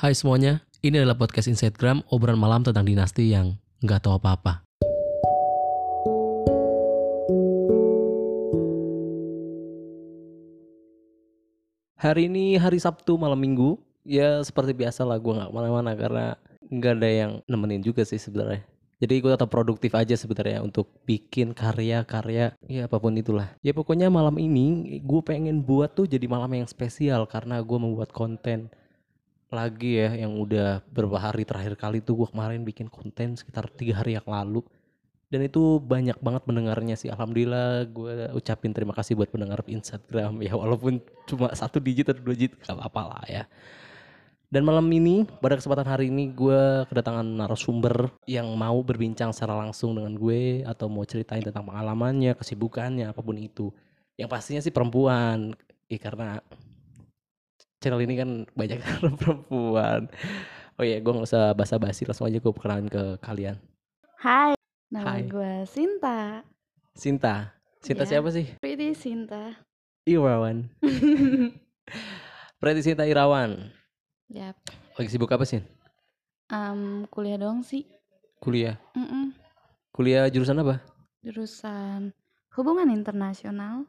Hai semuanya, ini adalah podcast Instagram obrolan malam tentang dinasti yang nggak tahu apa-apa. Hari ini hari Sabtu malam minggu, ya seperti biasa lah gue nggak ke mana-mana karena nggak ada yang nemenin juga sih sebenarnya. Jadi gue tetap produktif aja sebenarnya untuk bikin karya-karya ya apa pun itulah. Ya pokoknya malam ini gue pengen buat tuh jadi malam yang spesial karena gue membuat konten lagi ya yang udah beberapa hari terakhir kali tuh gue kemarin bikin konten sekitar tiga hari yang lalu. Dan itu banyak banget pendengarnya sih. Alhamdulillah gue ucapin terima kasih buat pendengar Instagram ya walaupun cuma satu digit atau dua digit gak apa-apa lah ya. Dan malam ini pada kesempatan hari ini gue kedatangan narasumber yang mau berbincang secara langsung dengan gue atau mau ceritain tentang pengalamannya kesibukannya apa pun itu. Yang pastinya sih perempuan. Ya karena channel ini kan banyak perempuan. Oh iya, gue gak usah basa-basi, langsung aja gue perkenalan ke kalian. Hai, nama Hai. gue Sinta. Sinta. Sinta Ya. siapa sih? Pretty Sinta. Irawan. Berarti Sinta Irawan. Yap. Lagi sibuk apa sih? Em, kuliah doang sih. Kuliah. Mm-mm. Kuliah jurusan apa? Jurusan Hubungan Internasional,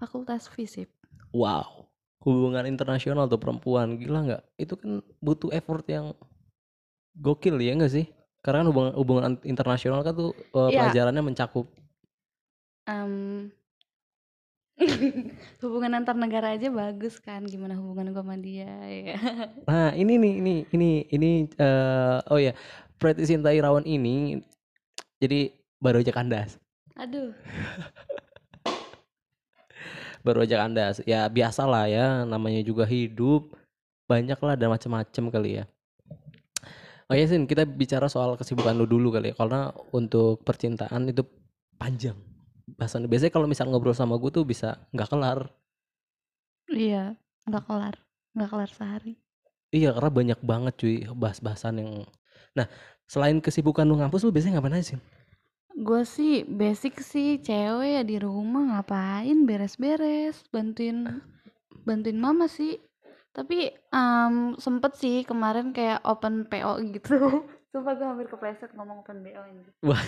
Fakultas Fisip. Wow. Hubungan internasional tuh perempuan. Gila nggak? Itu kan butuh effort yang gokil ya nggak sih? Karena kan hubungan, hubungan internasional kan tuh eh, Iya. pelajarannya mencakup Em, hubungan antar negara aja bagus kan, gimana hubungan gue sama dia ya. Nah, ini nih, ini, ini, ini, eh oh ya, Pretty Sinta Irawan ini, jadi baru aja kandas, Aduh, baru aja kandas. Ya biasa lah ya, namanya juga hidup, banyak lah dan macam-macam kali ya. Oh ya Sin, kita bicara soal kesibukan lu dulu kali ya, karena untuk percintaan itu panjang. Bahasan biasanya kalau misal ngobrol sama gue tuh bisa nggak kelar. iya, nggak kelar, nggak kelar sehari. Iya, karena banyak banget cuy bahas-bahasan yang. Nah, selain kesibukan lu ngampus, lu biasanya ngapain aja sih? Gue sih basic sih cewek ya di rumah ngapain beres-beres bantuin bantuin mama sih tapi em, sempet sih kemarin kayak open PO gitu sumpah gue hampir kepleset ngomong open BO ini Wah.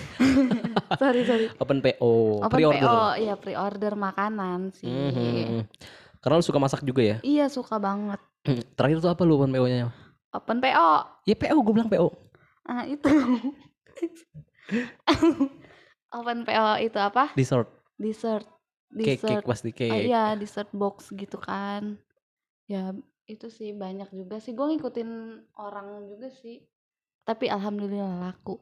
sorry sorry Open PO, open pre-order. PO ya pre-order makanan sih Mhm. Karena lu suka masak juga ya? iya suka banget Terakhir tuh apa lu open PO-nya? open PO Ya PO, gue bilang PO. ah itu open PO itu apa Dessert, dessert cake, dessert cake pasti Oh cake. iya dessert box gitu kan ya itu sih banyak juga sih gue ngikutin orang juga sih tapi alhamdulillah laku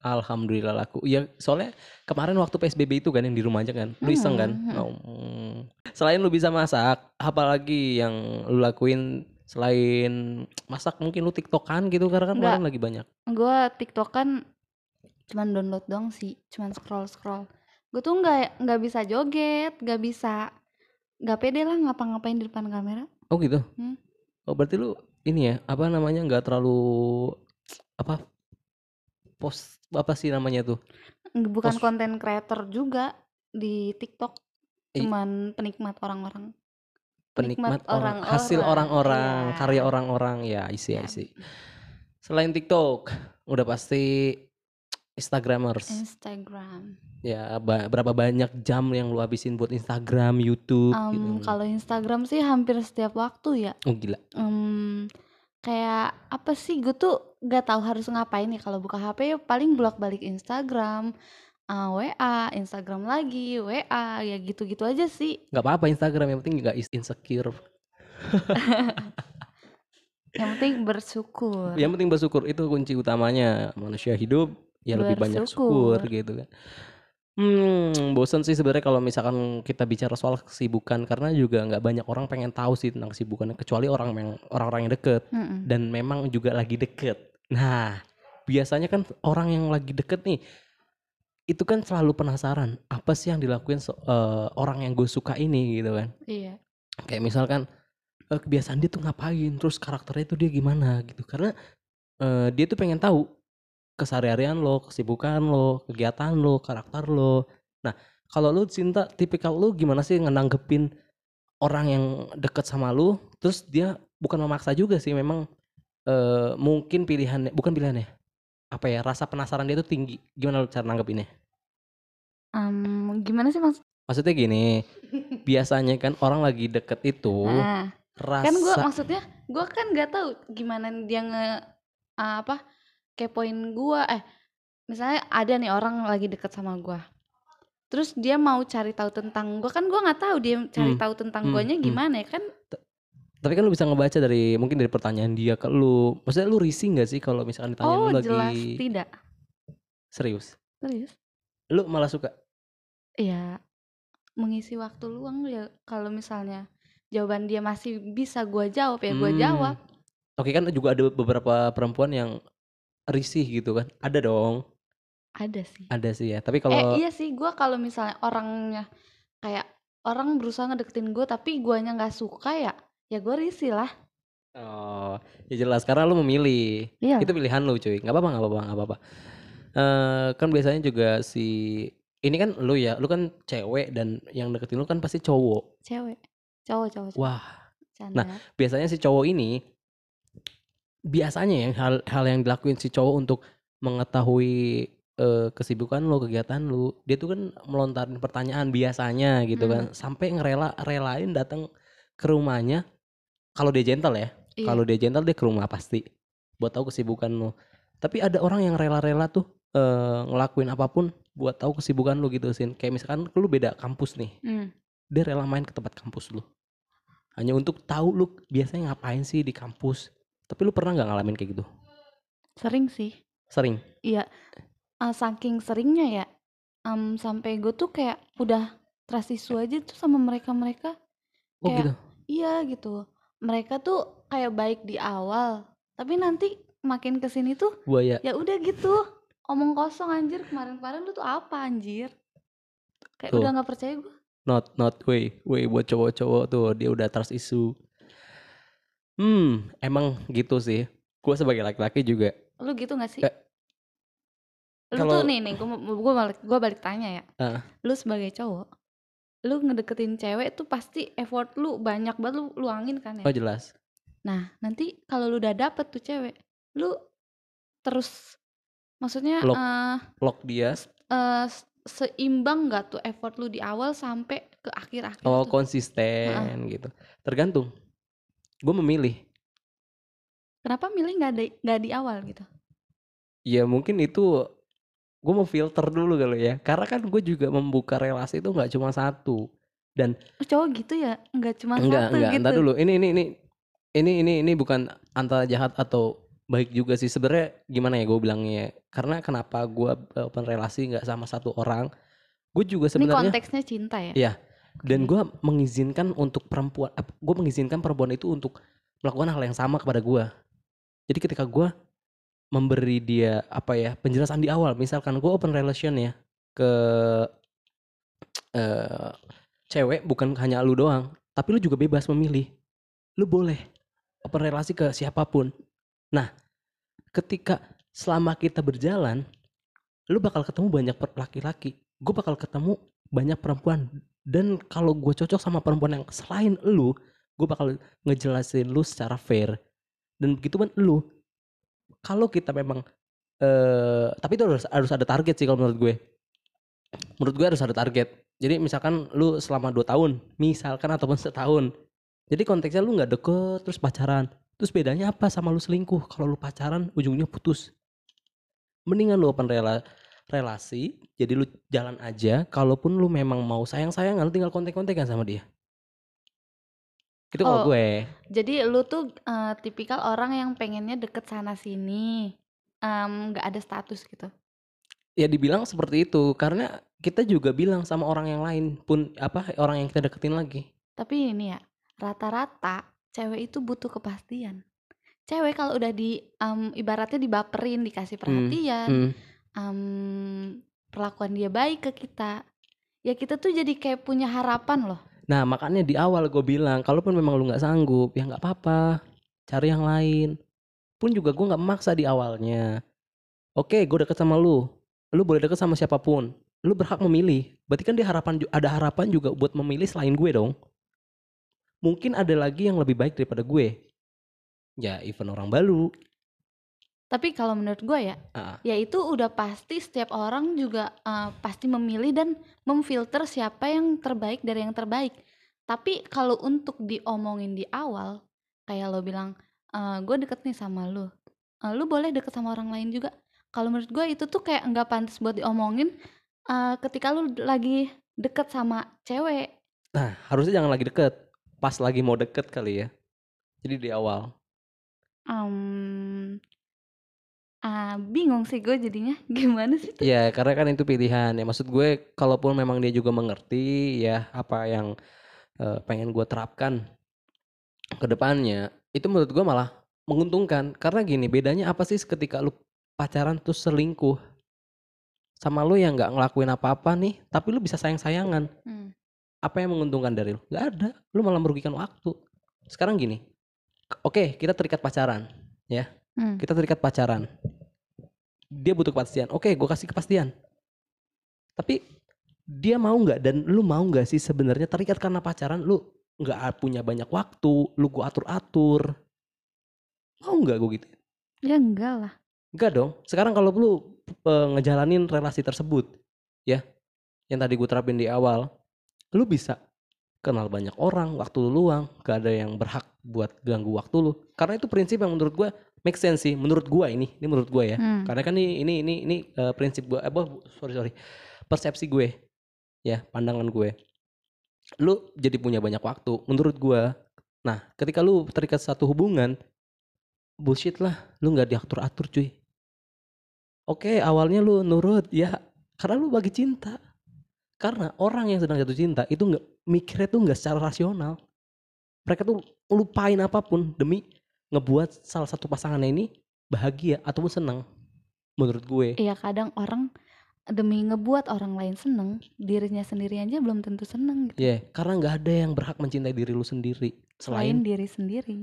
Alhamdulillah laku. Iya, soalnya kemarin waktu PSBB itu kan yang di rumah aja kan. Lu iseng kan? Hmm, hmm. Oh, hmm. Selain lu bisa masak, apa lagi yang lu lakuin selain masak mungkin lu tiktokan gitu karena kan kemarin lagi banyak. gue tiktok kan cuman download doang sih cuman scroll scroll gue tuh nggak nggak bisa joget nggak bisa nggak pede lah ngapa-ngapain di depan kamera Oh gitu. Hmm. Oh berarti lu ini ya, apa namanya nggak terlalu apa post apa sih namanya tuh? Bukan konten creator juga di tiktok Eh. cuman penikmat orang-orang penikmat Penikmat orang hasil orang-orang iya. karya orang-orang ya isi Ya. isi selain TikTok udah pasti Instagramers. Instagram. Ya ba- berapa banyak jam yang lu habisin buat Instagram YouTube Em, gitu. kalau Instagram sih hampir setiap waktu ya. Oh gila. Em, kayak apa sih gue tuh gak tahu harus ngapain ya kalau buka HP ya paling bolak-balik Instagram eh, WA Instagram lagi WA ya gitu-gitu aja sih. Nggak apa-apa Instagram yang penting is- insecure. Yang penting bersyukur. Yang penting bersyukur itu kunci utamanya. Manusia hidup ya lebih banyak syukur gitu kan Hmm, bosan sih sebenarnya kalau misalkan kita bicara soal kesibukan karena juga nggak banyak orang pengen tahu sih tentang kesibukan kecuali orang yang orang-orang yang deket Mm-mm. dan memang juga lagi deket. Nah, biasanya kan orang yang lagi deket nih, itu kan selalu penasaran apa sih yang dilakuin so- eh, orang yang gue suka ini gitu kan. iya Kayak misalkan eh, kebiasaan dia tuh ngapain, terus karakternya itu dia gimana gitu. Karena eh, dia tuh pengen tahu keseharian lo, kesibukan lo, kegiatan lo, karakter lo. Nah, kalau lu cinta tipikal lu gimana sih ngenanggepin orang yang deket sama lu, terus dia bukan memaksa juga sih, memang eh mungkin pilihannya bukan pilihannya. Apa ya? Rasa penasaran dia tuh tinggi. Gimana lu cara nanggepinnya? Mmm, gimana sih maksud Maksudnya gini, biasanya kan orang lagi deket itu Nah, kan gua rasa maksudnya gua kan nggak tahu gimana dia nge eee, apa, kepoin gua eh, misalnya ada nih orang lagi deket sama gua. Terus dia mau cari tahu tentang gua, kan gua nggak tahu dia cari Hmm, tahu tentang hmm, guanya hmm. gimana ya kan T tapi kan lu bisa ngebaca dari mungkin dari pertanyaan dia ke lu. Maksudnya lu risih nggak sih kalau misalkan ditanya Oh, lu jelas lagi tidak. serius? Serius? Lu malah suka? Iya, mengisi waktu luang ya kalau misalnya jawaban dia masih bisa gua jawab, ya gua Mmm. jawab. Oke kan juga ada beberapa perempuan yang risih gitu kan? Ada dong. Ada sih. Ada sih ya, tapi Eh, kalau iya sih, gua kalau misalnya orangnya kayak orang berusaha ngedeketin gua tapi guanya nggak suka ya, ya gua risih lah. Oh, ya jelas karena lu memilih. Iya. Itu pilihan lu cuy, nggak apa-apa nggak apa-apa nggak apa-apa. Eee, kan biasanya juga si ini kan lu ya, lu kan cewek dan yang deketin lu kan pasti cowok. Cewek. Cowok cowok cowok. Wah. Nah, Canda. biasanya si cowok ini biasanya ya hal hal yang dilakuin si cowok untuk mengetahui, eee, kesibukan lu, kegiatan lu, dia tuh kan melontarin pertanyaan biasanya gitu kan, Mmm. sampai ngerela relain datang ke rumahnya kalau dia gentle ya. Iya. Kalau dia gentle dia ke rumah pasti buat tahu kesibukan lu. Tapi ada orang yang rela-rela tuh, eee, ngelakuin apa pun buat tahu kesibukan lu gitu, Sin. Kayak misalkan lu beda kampus nih, Mmm. dia rela main ke tempat kampus lu. Hanya untuk tahu lu biasanya ngapain sih di kampus. Tapi lu pernah nggak ngalamin kayak gitu? Sering sih. Sering? Iya, eee, saking seringnya ya, mmm, sampai gua tuh kayak udah trust issue aja tuh sama mereka-mereka. Oh gitu? Kayak iya gitu. Mereka tuh kayak baik di awal, tapi nanti makin ke sini tuh Buaya. ya udah gitu, omong kosong anjir, kemarin-kemarin lu tuh apa anjir? Kayak Tuh. udah nggak percaya gua. Not not wey wey buat cowok-cowok tuh dia udah trust issue. Hmm, emang gitu sih. Gua sebagai laki-laki juga Lu gitu nggak sih? Kayak Lu kalau tuh nih nih, gua balik gua balik tanya ya. Heeh. Lu sebagai cowok, lu ngedeketin cewek tuh pasti effort lu banyak banget lu luangin kan ya? Oh jelas. Nah, nanti kalau lu udah dapet tuh cewek, lu terus maksudnya, Lock eee lock dia. eee, seimbang nggak tuh effort lu di awal sampai ke akhir-akhir Oh tuh? Konsisten gitu. Tergantung. Gua memilih. Kenapa milih nggak di nggak di awal gitu? Ya mungkin itu gue mau filter dulu kali ya. Karena kan gue juga membuka relasi itu nggak cuma satu. Dan Oh cowok gitu ya? Nggak cuma enggak satu enggak gitu? dulu. Ini ini ini ini ini ini bukan antara jahat atau baik juga sih. Sebenarnya gimana ya gue bilangnya? Karena kenapa gue open relasi nggak sama satu orang? Gue juga Ini sebenarnya konteksnya cinta ya? Iya. Dan gue mengizinkan untuk perempuan, gue mengizinkan perempuan itu untuk melakukan hal yang sama kepada gue. Jadi ketika gue memberi dia apa ya penjelasan di awal, misalkan gue open relation ya ke eh cewek bukan hanya lu doang, tapi lu juga bebas memilih. Lu boleh open relasi ke siapa pun. Nah, ketika selama kita berjalan, lu bakal ketemu banyak laki-laki. Gue bakal ketemu banyak perempuan. Dan kalau gue cocok sama perempuan yang selain lu, gue bakal ngejelasin lu secara fair. Dan begitu kan lu. Kalau kita memang eh tapi itu harus harus ada target sih kalau menurut gue. Menurut gue harus ada target. Jadi misalkan lu selama 2 tahun, misalkan ataupun setahun. Jadi konteksnya lu nggak deket terus pacaran. Terus bedanya apa sama lu selingkuh? Kalau lu pacaran ujungnya putus. Mendingan lu open rela relasi, jadi lu jalan aja. Kalaupun lu memang mau sayang-sayangan, lu tinggal kontek-kontekan sama dia. Itu kalau Oh, gue. jadi lu tuh eee, tipikal orang yang pengennya deket sana sini, nggak ada status gitu? Ya dibilang seperti itu, karena kita juga bilang sama orang yang lain pun apa orang yang kita deketin lagi. Tapi ini ya, rata-rata cewek itu butuh kepastian. Cewek kalau udah di mmm, ibaratnya dibaperin, dikasih Hmm, perhatian, hmm. Mmm, perlakuan dia baik ke kita, ya kita tuh jadi kayak punya harapan loh. Nah makanya di awal gue bilang, kalaupun memang lu nggak sanggup, ya nggak apa-apa, cari yang lain. Pun juga gue nggak memaksa di awalnya. Oke, gue deket sama lu, lu boleh deket sama siapa pun, lu berhak memilih. Berarti kan dia harapan ada harapan juga buat memilih selain gue dong. Mungkin ada lagi yang lebih baik daripada gue. ya event orang baru Tapi kalau menurut gue ya, Ah, ya itu udah pasti setiap orang juga eh, pasti memilih dan memfilter siapa yang terbaik dari yang terbaik. Tapi kalau untuk diomongin di awal, kayak lo bilang, gue deket nih sama lo, Eh, lu boleh deket sama orang lain juga. Kalau menurut gue itu tuh kayak nggak pantas buat diomongin eh, ketika lu lagi deket sama cewek. nah harusnya jangan lagi deket pas lagi mau deket kali ya jadi di awal Em, ah, bingung sih gue jadinya. Gimana sih tuh? Ya karena kan itu pilihan ya. Maksud gue kalaupun memang dia juga mengerti ya apa yang eh, pengen gue terapkan ke depannya itu menurut gue malah menguntungkan. Karena gini bedanya apa sih ketika lu pacaran tuh selingkuh? Sama lu yang nggak ngelakuin apa-apa nih tapi lu bisa sayang-sayangan. Hmm. apa yang menguntungkan dari lu? Nggak ada. Lu malah merugikan waktu. Sekarang gini oke kita terikat pacaran ya Hmm. kita terikat pacaran dia butuh kepastian oke gue kasih kepastian tapi dia mau nggak dan lu mau nggak sih sebenarnya terikat karena pacaran lu nggak punya banyak waktu lu gua atur atur mau nggak gue gitu Ya enggak lah. Enggak dong. Sekarang kalau lu eh, ngejalanin relasi tersebut, ya, yang tadi gue terapin di awal, lu bisa kenal banyak orang, waktu lu luang, gak ada yang berhak buat ganggu waktu lu. Karena itu prinsip yang menurut gue make sense sih. Menurut gue ini, ini menurut gue ya. Hmm. Karena kan ini ini ini ini eh, prinsip gue, eh, sorry sorry, persepsi gue, ya, pandangan gue. Lu jadi punya banyak waktu, menurut gue. Nah, ketika lu terikat satu hubungan, bullshit lah, lu nggak diatur atur cuy. Oke, awalnya lu nurut ya, karena lu bagi cinta. Karena orang yang sedang jatuh cinta itu nggak mikirnya tuh nggak secara rasional. Mereka tuh lupain apa pun demi ngebuat salah satu pasangannya ini bahagia ataupun senang. Menurut gue. Iya kadang orang demi ngebuat orang lain seneng, dirinya sendiri aja belum tentu seneng gitu. Ya, karena nggak ada yang berhak mencintai diri lu sendiri Selain selain diri sendiri.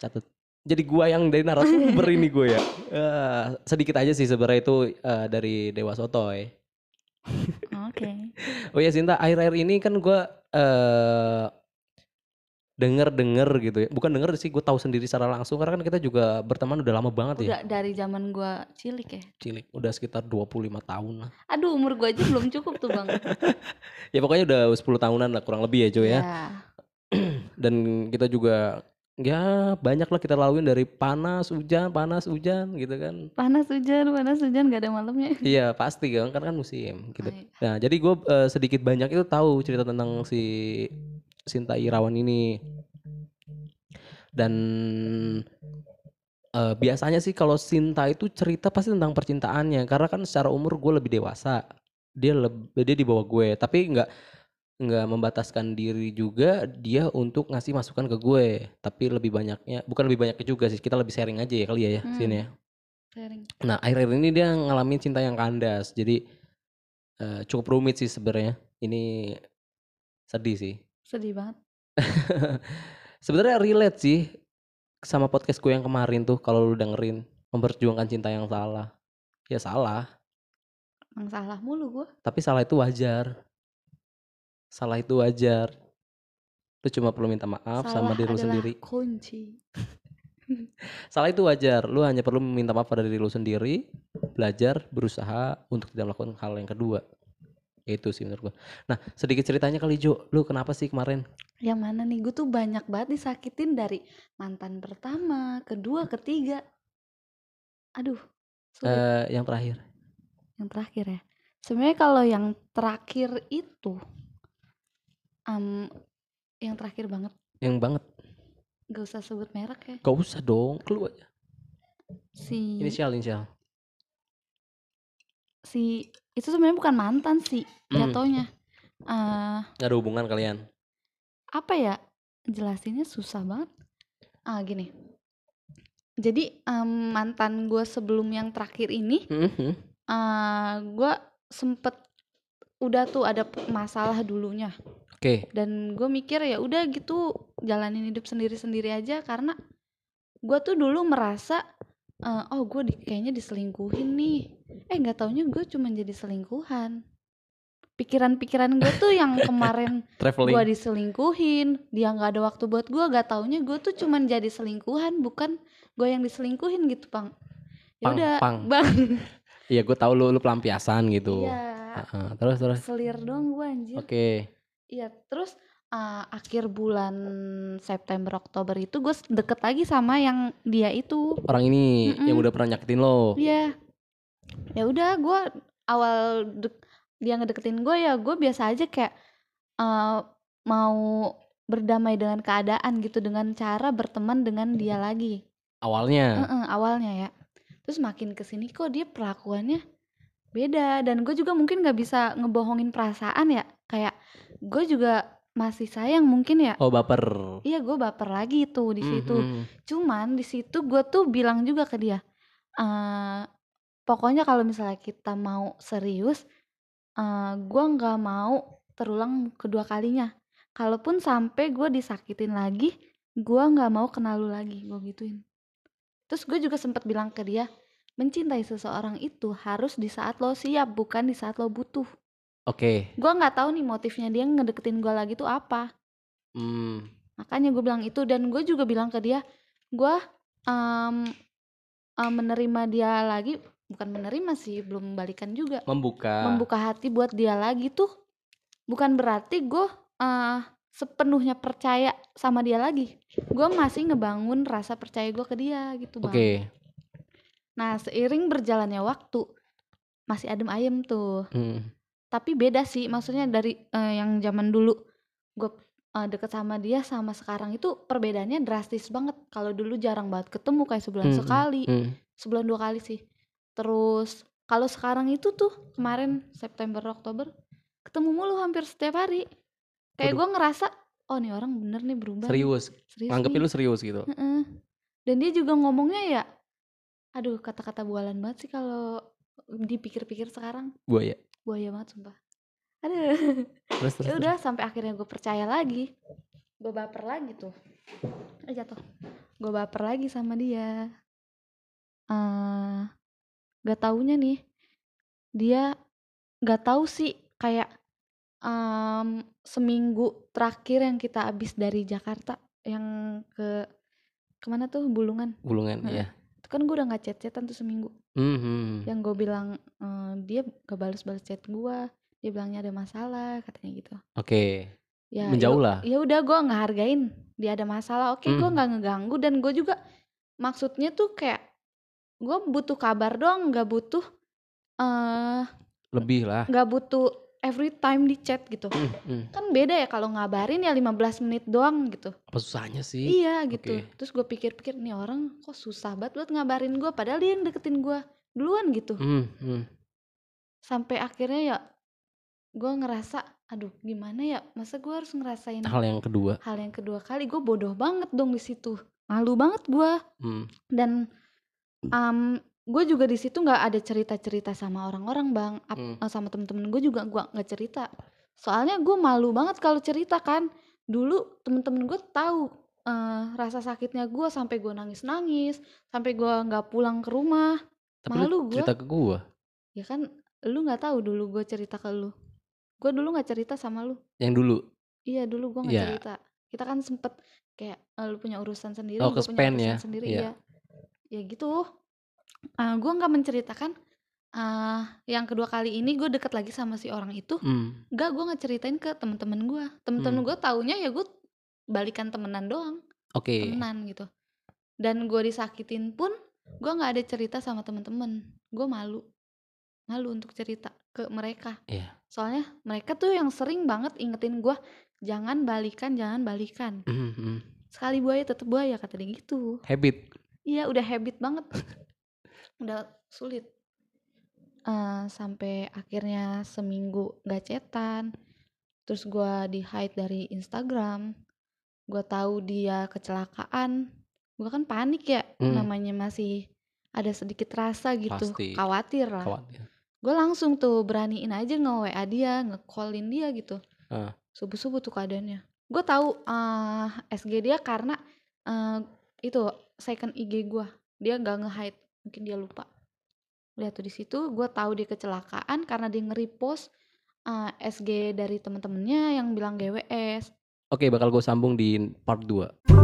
catat. Jadi gua yang dari narasumber ini gue ya. Eh, sedikit aja sih sebenarnya itu eh, dari Dewa Sotoy. Oke. Oh ya Sinta, akhir-akhir ini kan gua eh denger-denger gitu ya. Bukan denger sih, gue tahu sendiri secara langsung karena kan kita juga berteman udah lama banget ya. Udah dari zaman gua cilik ya. Cilik, udah sekitar 25 tahun lah. Aduh umur gua aja belum cukup tuh bang. Ya pokoknya udah 10 tahunan lah kurang lebih ya Jo ya. Ya. Dan kita juga ya banyak lah kita laluin dari panas, hujan, panas, hujan gitu kan. Panas hujan, panas hujan gak ada malamnya. Iya pasti kan, kan kan musim gitu. Oh, iya. Nah jadi gue sedikit banyak itu tahu cerita tentang si Sinta Irawan ini. Dan eh, biasanya sih kalau Sinta itu cerita pasti tentang percintaannya, karena kan secara umur gue lebih dewasa, dia lebih dia di bawah gue, tapi nggak nggak membataskan diri juga dia untuk ngasih masukan ke gue, tapi lebih banyaknya bukan lebih banyaknya juga sih, kita lebih sharing aja ya kali ya ya Hmm. sini ya. Sharing. Nah akhir-akhir ini dia ngalamin cinta yang kandas, jadi eh, cukup rumit sih sebenarnya. Ini sedih sih. Sedih banget. Sebenarnya relate sih sama podcast gue yang kemarin tuh kalau lu dengerin memperjuangkan cinta yang salah. Ya salah, Emang salah mulu gua. tapi salah itu wajar. Salah itu wajar. Lu cuma perlu minta maaf sama Salah diri lu sendiri. kunci. Salah itu wajar. Lu hanya perlu meminta maaf pada diri lu sendiri, belajar, berusaha untuk tidak melakukan hal yang kedua. Itu sih menurut gua. Nah, sedikit ceritanya kali Jo, lu kenapa sih kemarin? Yang mana nih? Gue tuh banyak banget disakitin dari mantan pertama, kedua, ketiga. Aduh, sulit. Eh, yang terakhir. yang terakhir ya. Sebenarnya kalau yang terakhir itu, em, yang terakhir banget, Yang banget. gak usah sebut merek ya. Gak usah dong, keluar aja. Si Inisial, inisial. Si itu sebenarnya bukan mantan sih Hmm. jatuhnya. Eh, Gak ada hubungan kalian. apa ya? Jelasinnya susah banget. Ah gini. Jadi em, mantan gue sebelum yang terakhir ini, Mhm. eh gue sempet udah tuh ada masalah dulunya. Oke, dan gue mikir ya udah gitu jalanin hidup sendiri-sendiri aja karena gue tuh dulu merasa eh, oh gue di, kayaknya diselingkuhin nih eh nggak taunya gue cuma jadi selingkuhan pikiran-pikiran gue tuh yang kemarin gue diselingkuhin dia nggak ada waktu buat gue gak taunya gue tuh cuman jadi selingkuhan bukan gue yang diselingkuhin gitu bang ya Pang, udah pang. bang Iya, gue tahu lu lu pelampiasan gitu. iya Heeh, terus terus. selir dong gue anjir Oke. iya terus uh, akhir bulan September Oktober itu gue deket lagi sama yang dia itu Orang ini Mm-mm. yang udah pernah nyakitin lo. Iya. Ya udah gue awal dia ngedeketin gue ya gue biasa aja kayak eh, mau berdamai dengan keadaan gitu dengan cara berteman dengan dia lagi. Awalnya. Heeh, awalnya ya. Terus makin ke sini kok dia perlakuannya beda dan gue juga mungkin nggak bisa ngebohongin perasaan ya. Kayak gue juga masih sayang mungkin ya. Oh, baper. Iya gue baper lagi tuh di situ. Mhm. Cuman di situ gue tuh bilang juga ke dia, eh pokoknya kalau misalnya kita mau serius, eh gue nggak mau terulang kedua kalinya. Kalaupun sampai gue disakitin lagi, gue nggak mau kenal lu lagi, gue gituin. Terus gue juga sempat bilang ke dia, mencintai seseorang itu harus di saat lo siap, bukan di saat lo butuh. Oke. Gue nggak tahu nih motifnya dia ngedeketin gue lagi tuh apa. Hmm. Makanya gue bilang itu dan gue juga bilang ke dia, gue em, em, menerima dia lagi, bukan menerima sih, belum balikan juga. Membuka. Membuka hati buat dia lagi tuh bukan berarti gue eh, sepenuhnya percaya sama dia lagi. Gue masih ngebangun rasa percaya gue ke dia gitu bang. Oke. Nah seiring berjalannya waktu masih adem ayem tuh. Hmm. Tapi beda sih, maksudnya dari eh, yang zaman dulu gue deket sama dia sama sekarang itu perbedaannya drastis banget. Kalau dulu jarang banget ketemu kayak sebulan Hmm, sekali, hmm. sebulan dua kali sih. Terus kalau sekarang itu tuh kemarin September Oktober ketemu mulu hampir setiap hari. Kayak gue ngerasa oh nih orang bener nih berubah. Serius. serius Nganggepin nih. lu serius gitu. Heeh. Dan dia juga ngomongnya ya, aduh kata-kata bualan banget sih kalau dipikir-pikir sekarang Buaya. buaya banget sumpah. Aduh. Terus terus. ya udah sampai akhirnya gue percaya lagi gue baper lagi tuh eh jatuh gue baper lagi sama dia eh gak taunya nih dia gak tahu sih kayak em, seminggu terakhir yang kita habis dari Jakarta yang ke ke mana tuh Bulungan Bulungan Heeh. ya. itu kan gue udah nggak chat-chatan tuh seminggu Hmm, hmm. yang gue bilang eh, dia gak balas-balas chat gue dia bilangnya ada masalah katanya gitu Oke. ya Menjauh lah. ya udah gue ngehargain dia ada masalah oke gue Hmm. nggak ngeganggu dan gue juga maksudnya tuh kayak gue butuh kabar doang nggak butuh eh Lebih lah. nggak butuh every time di chat gitu Hmm, hmm. kan beda ya kalau ngabarin ya 15 menit doang gitu Apa susahnya sih? iya gitu Oke. terus gue pikir-pikir nih orang kok susah banget buat ngabarin gue padahal dia yang deketin gue duluan gitu Hmm, hmm. sampai akhirnya ya gue ngerasa aduh gimana ya masa gue harus ngerasain Hal yang kedua. hal yang kedua kali gue bodoh banget dong di situ malu banget gue Hmm. dan um, gue juga di situ nggak ada cerita cerita sama orang-orang bang Ap- Hmm. eh, sama temen-temen gue juga gue nggak cerita soalnya gue malu banget kalau cerita kan dulu temen-temen gue tahu eh, rasa sakitnya gue sampai gue nangis nangis sampai gue nggak pulang ke rumah Tapi Malu lu gua. cerita ke gua. ya kan lu nggak tahu dulu gue cerita ke lu gue dulu nggak cerita sama lu Yang dulu. Iya dulu gue nggak Iya. cerita. Kita kan sempet kayak eh, lu punya urusan sendiri, Oh, gue punya span urusan ya? sendiri, Iya. iya. Ya gitu. Ah, gue nggak menceritakan ah yang kedua kali ini gue deket lagi sama si orang itu. Hmm. Gak gue nggak ceritain ke temen-temen gue. Temen-temen Hmm. gue taunya ya gue balikan temenan doang, Oke. temenan gitu. Dan gue disakitin pun gue nggak ada cerita sama temen-temen. Gue malu, malu untuk cerita ke mereka. Iya. Soalnya mereka tuh yang sering banget ingetin gue jangan balikan, jangan balikan. Hmm, hmm. Sekali buaya tetap buaya kata dia gitu. Habit. Iya udah habit banget, udah sulit. Eh, sampai akhirnya seminggu gak cetan, terus gue di hide dari Instagram. Gue tahu dia kecelakaan, gue kan panik ya, Hmm. namanya masih ada sedikit rasa gitu, Pasti. khawatir lah. Khawatir. gue langsung tuh beraniin aja nge WA dia nge-callin dia gitu subuh subuh tuh keadaannya gue tahu eh SG dia karena eh, itu second IG gue dia nggak nge-hide mungkin dia lupa lihat tuh di situ gue tahu dia kecelakaan karena dia nge-repost ah, SG dari temen-temennya yang bilang GWS. Oke, bakal gue sambung di part 2.